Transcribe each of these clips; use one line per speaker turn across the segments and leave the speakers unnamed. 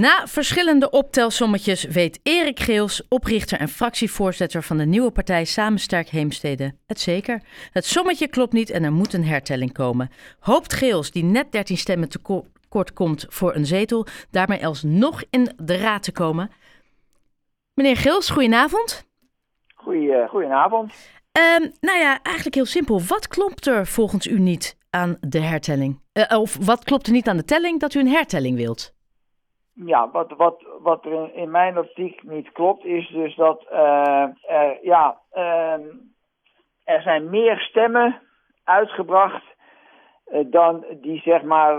Na verschillende optelsommetjes weet Erik Geels, oprichter en fractievoorzitter van de nieuwe partij Samensterk Heemstede, het zeker. Het sommetje klopt niet en er moet een hertelling komen. Hoopt Geels, die net 13 stemmen tekort komt voor een zetel, daarmee alsnog in de raad te komen. Meneer Geels, goedenavond.
Goeie, goedenavond.
Um, nou ja, eigenlijk heel simpel. Wat klopt er volgens u niet aan de hertelling? Uh, of wat klopt er niet aan de telling dat u een hertelling wilt?
Ja, wat, wat, wat er in, mijn optiek niet klopt, is dus dat uh, er, ja, uh, er zijn meer stemmen uitgebracht uh, dan die zeg maar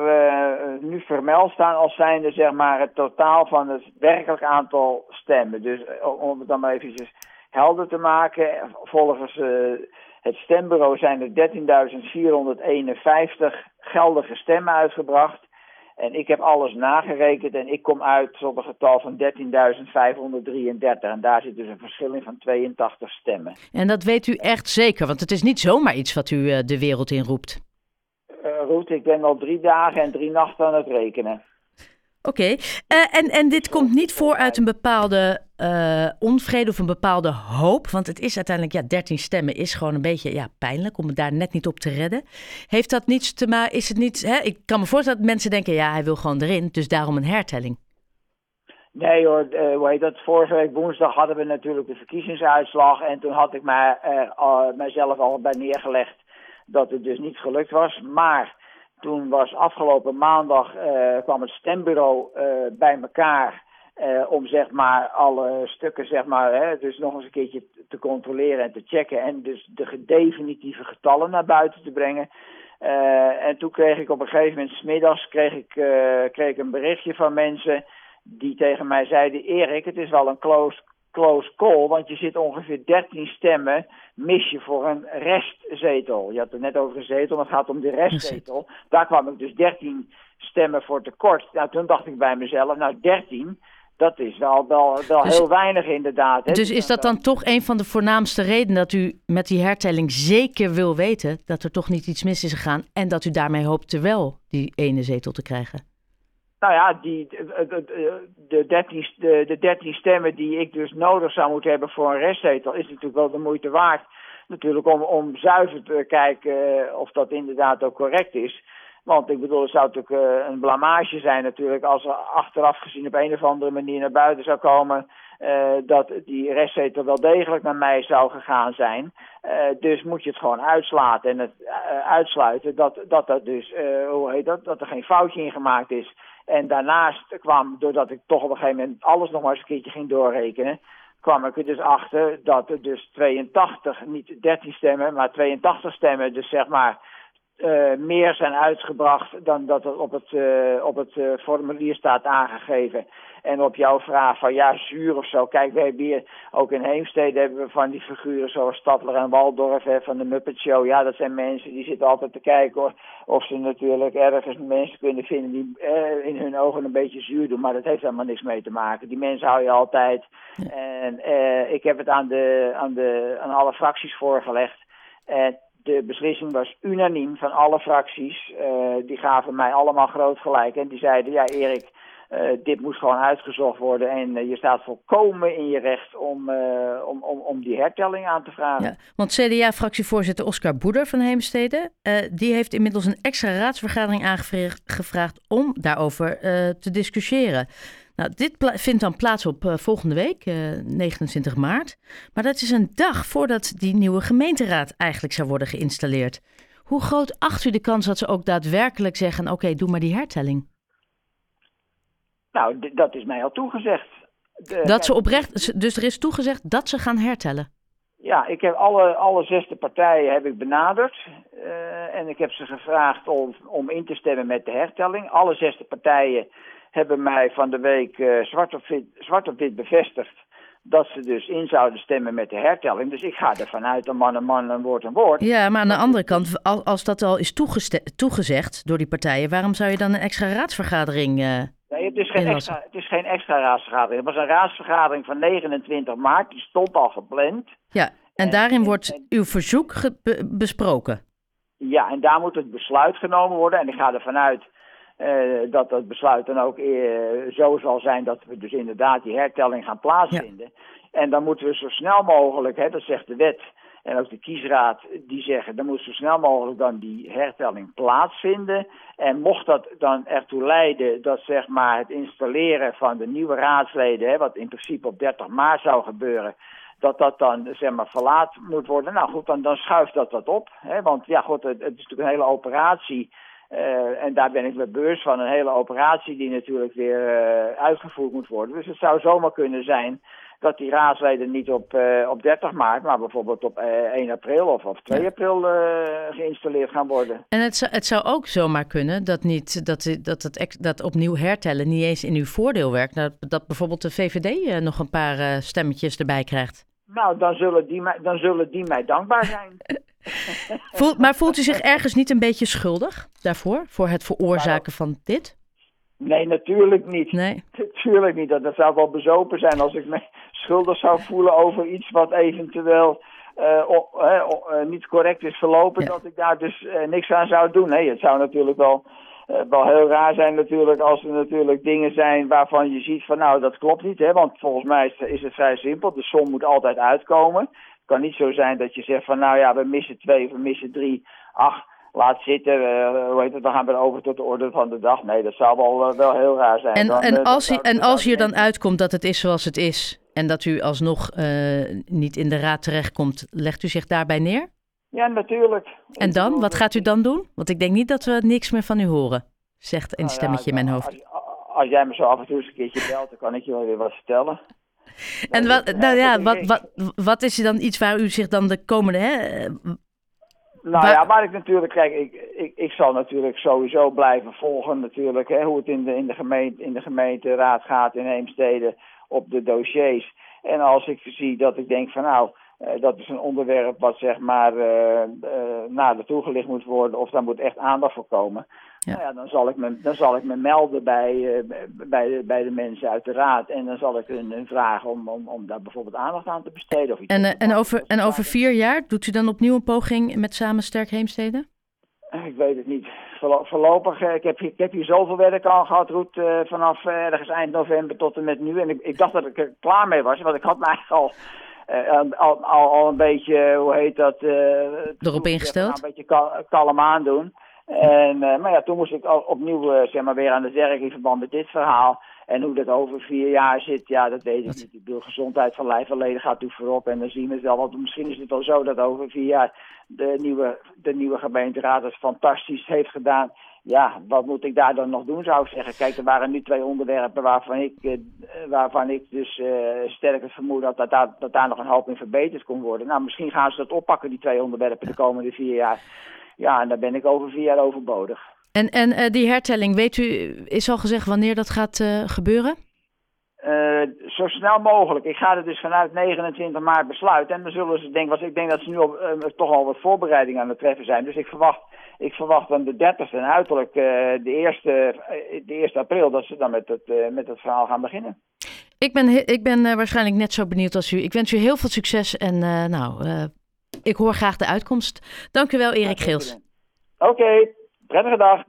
nu vermeld staan als zijnde zeg maar het totaal van het werkelijk aantal stemmen. Dus om het dan maar eventjes helder te maken, volgens het stembureau zijn er 13.451 geldige stemmen uitgebracht. En ik heb alles nagerekend en ik kom uit tot een getal van 13.533. En daar zit dus een verschil in van 82 stemmen.
En dat weet u echt zeker, want het is niet zomaar iets wat u uh, de wereld in roept.
Uh, Roet, ik ben al drie dagen en drie nachten aan het rekenen.
Oké, okay. uh, en, en dit komt niet voor uit een bepaalde uh, onvrede of een bepaalde hoop. Want het is uiteindelijk, ja, 13 stemmen is gewoon een beetje ja, pijnlijk om het daar net niet op te redden. Heeft dat niets te maken? Is het niet, hè? ik kan me voorstellen dat mensen denken, ja, hij wil gewoon erin, dus daarom een hertelling.
Nee hoor, uh, dat? Vorige week woensdag hadden we natuurlijk de verkiezingsuitslag. En toen had ik mij, uh, mijzelf al bij neergelegd dat het dus niet gelukt was. Maar toen was afgelopen maandag kwam het stembureau bij elkaar uh, om zeg maar alle stukken zeg maar hè, dus nog eens een keertje te controleren en te checken en dus de definitieve getallen naar buiten te brengen. en toen kreeg ik op een gegeven moment smiddags kreeg ik, kreeg ik een berichtje van mensen die tegen mij zeiden Erik het is wel een close close call, want je zit ongeveer 13 stemmen, mis je voor een restzetel. Je had het net over een zetel, maar het gaat om de restzetel. Daar kwam ik dus 13 stemmen voor tekort. Nou, toen dacht ik bij mezelf, nou 13, dat is wel, wel, wel dus, heel weinig inderdaad. Hè?
Dus is dat dan toch een van de voornaamste redenen dat u met die hertelling zeker wil weten dat er toch niet iets mis is gegaan en dat u daarmee hoopt wel die ene zetel te krijgen?
Nou ja, die, de, de, 13, de, de 13 stemmen die ik dus nodig zou moeten hebben voor een restzetel is natuurlijk wel de moeite waard. Natuurlijk om, om zuiver te kijken of dat inderdaad ook correct is. Want ik bedoel, het zou natuurlijk uh, een blamage zijn natuurlijk als er achteraf gezien op een of andere manier naar buiten zou komen uh, dat die restzetel wel degelijk naar mij zou gegaan zijn. Uh, dus moet je het gewoon uitslaten en het uitsluiten dat, dat dat dus, hoe heet dat, dat er geen foutje in gemaakt is. En daarnaast kwam, doordat ik toch op een gegeven moment alles nog maar eens een keertje ging doorrekenen, kwam ik er dus achter dat er dus 82, niet 13 stemmen, maar 82 stemmen, dus zeg maar uh, meer zijn uitgebracht dan dat het op het, uh, op het uh, formulier staat aangegeven. En op jouw vraag van ja, zuur of zo. Kijk, we hebben hier ook in Heemstede hebben we van die figuren zoals Stadler en Waldorf hè, van de Muppet Show. Ja, dat zijn mensen die zitten altijd te kijken hoor, of ze natuurlijk ergens mensen kunnen vinden die in hun ogen een beetje zuur doen. Maar dat heeft helemaal niks mee te maken. Die mensen hou je altijd. En ik heb het aan, de, aan, de, aan alle fracties voorgelegd. En de beslissing was unaniem van alle fracties. Uh, die gaven mij allemaal groot gelijk. En die zeiden, ja Erik, uh, dit moet gewoon uitgezocht worden. En uh, je staat volkomen in je recht om, om, om, om die hertelling aan te vragen. Ja,
want CDA-fractievoorzitter Oscar Boeder van Heemstede... die heeft inmiddels een extra raadsvergadering aangevraagd om daarover te discussiëren. Nou, dit vindt dan plaats op uh, volgende week, uh, eh, 29 maart. Maar dat is een dag voordat die nieuwe gemeenteraad eigenlijk zou worden geïnstalleerd. Hoe groot acht u de kans dat ze ook daadwerkelijk zeggen: oké, okay, doe maar die hertelling?
Nou, dat is mij al toegezegd.
De, dat ze oprecht, dus er is toegezegd dat ze gaan hertellen.
Ja, ik heb alle, alle zesde partijen heb ik benaderd. Uh, en ik heb ze gevraagd om, om in te stemmen met de hertelling. Alle zesde partijen hebben mij van de week uh, zwart, op wit, zwart op wit bevestigd dat ze dus in zouden stemmen met de hertelling. Dus ik ga ervan uit, een man een man, een woord een woord.
Ja, maar aan de andere kant, als dat al is toegezegd door die partijen... waarom zou je dan een extra raadsvergadering... Uh,
nee, het is, geen extra, het is geen extra raadsvergadering. Het was een raadsvergadering van 29 maart, die stond al gepland.
Ja, en, daarin wordt uw verzoek besproken?
Ja, en daar moet het besluit genomen worden. En ik ga ervan uit dat dat besluit dan ook zo zal zijn dat we dus inderdaad die hertelling gaan plaatsvinden. En dan moeten we zo snel mogelijk, hè, dat zegt de wet, en ook de kiesraad, die zeggen, dan moet zo snel mogelijk dan die hertelling plaatsvinden. En mocht dat dan ertoe leiden dat zeg maar het installeren van de nieuwe raadsleden, hè, wat in principe op 30 maart zou gebeuren, dat dat dan zeg maar verlaat moet worden. Nou goed, dan, dan schuift dat wat op. Hè, want ja goed, het, het is natuurlijk een hele operatie. Uh, en daar ben ik me beurs van. Een hele operatie die natuurlijk weer uh, uitgevoerd moet worden. Dus het zou zomaar kunnen zijn dat die raadsleden niet op, uh, op 30 maart, maar bijvoorbeeld op 1 april of op 2 april geïnstalleerd gaan worden.
En het zou, het zou ook zomaar kunnen dat, niet, dat, dat, het, dat opnieuw hertellen niet eens in uw voordeel werkt. Dat, dat bijvoorbeeld de VVD nog een paar stemmetjes erbij krijgt.
Nou, dan zullen die mij, dan zullen die mij dankbaar zijn.
Voelt, maar voelt u zich ergens niet een beetje schuldig daarvoor? Voor het veroorzaken van dit?
Nee, natuurlijk niet.
Nee.
Natuurlijk niet. Dat, dat zou wel bezopen zijn als ik me schuldig zou voelen over iets wat eventueel uh, uh, niet correct is verlopen. Dat ik daar dus uh, niks aan zou doen. Nee, het zou natuurlijk wel uh, wel heel raar zijn natuurlijk als er natuurlijk dingen zijn waarvan je ziet van nou dat klopt niet. Hè? Want volgens mij is het vrij simpel. De som moet altijd uitkomen. Het kan niet zo zijn dat je zegt van nou ja we missen twee of we missen drie. Ach, laat zitten, uh, hoe heet het, dan gaan we over tot de orde van de dag. Nee, dat zou wel, uh, wel heel raar zijn.
En,
dan,
en
uh,
als, je, en als je dan uitkomt dat het is zoals het is en dat u alsnog niet in de raad terechtkomt, legt u zich daarbij neer?
Ja, natuurlijk.
En dan? Wat gaat u dan doen? Want ik denk niet dat we niks meer van u horen, zegt een
nou
stemmetje
ja,
in mijn hoofd.
Als, als, jij me zo af en toe eens een keertje belt, dan kan ik je wel weer wat vertellen.
En wat, nou ja, wat, wat, wat is er dan iets waar u zich dan de komende... Hè,
nou ja, waar ik natuurlijk, kijk, ik, ik, ik zal natuurlijk sowieso blijven volgen natuurlijk, hè, hoe het in de, in, de gemeente, in de gemeenteraad gaat in Heemstede op de dossiers. En als ik zie dat ik denk van nou, dat is een onderwerp wat zeg maar uh, uh, nader toegelicht moet worden of daar moet echt aandacht voor komen. Ja. Nou ja, dan zal ik me, dan zal ik me melden bij, bij, de, bij de mensen uit de raad en dan zal ik hun, hun vragen om, om, om daar bijvoorbeeld aandacht aan te besteden. Of iets
en, en, over, en over vier jaar doet u dan opnieuw een poging met Samen Sterk Heemstede?
Ik weet het niet. Voorlopig, ik heb, ik heb hier zoveel werk al gehad, Roet, uh, vanaf ergens eind november tot en met nu. En ik, ik dacht dat ik er klaar mee was, want ik had me eigenlijk al uh, al, al, al, een beetje, hoe heet dat? Uh,
Erop ingesteld?
Een beetje kal kalm aandoen. En, uh, maar ja, toen moest ik al opnieuw zeg maar weer aan de werk in verband met dit verhaal. En hoe dat over vier jaar zit, ja, dat weet ik Wat? niet. Ik bedoel, gezondheid van lijf en leden gaat natuurlijk voorop. En dan zien we het wel. Want misschien is het wel zo dat over vier jaar de nieuwe, de nieuwe gemeenteraad het fantastisch heeft gedaan ja, wat moet ik daar dan nog doen, zou ik zeggen. Kijk, er waren nu twee onderwerpen waarvan ik, uh, waarvan ik dus uh, sterk het vermoeden had dat daar, dat daar nog een hoop in verbeterd kon worden. Nou, misschien gaan ze dat oppakken, die twee onderwerpen, de komende vier jaar. Ja, en daar ben ik over vier jaar overbodig.
En, en uh, die hertelling, weet u, is al gezegd wanneer dat gaat gebeuren?
Uh, zo snel mogelijk. Ik ga er dus vanuit 29 maart besluiten. En dan zullen ze, denk, was, ik denk dat ze nu op, toch al wat voorbereidingen aan het treffen zijn. Dus ik verwacht, ik verwacht dan de 30 en uiterlijk de, eerste, de 1 april dat ze dan met het, met het verhaal gaan beginnen.
Ik ben, ik ben waarschijnlijk net zo benieuwd als u. Ik wens u heel veel succes en nou, ik hoor graag de uitkomst. Dank u wel, Erik Geels.
Oké, okay, prettige dag.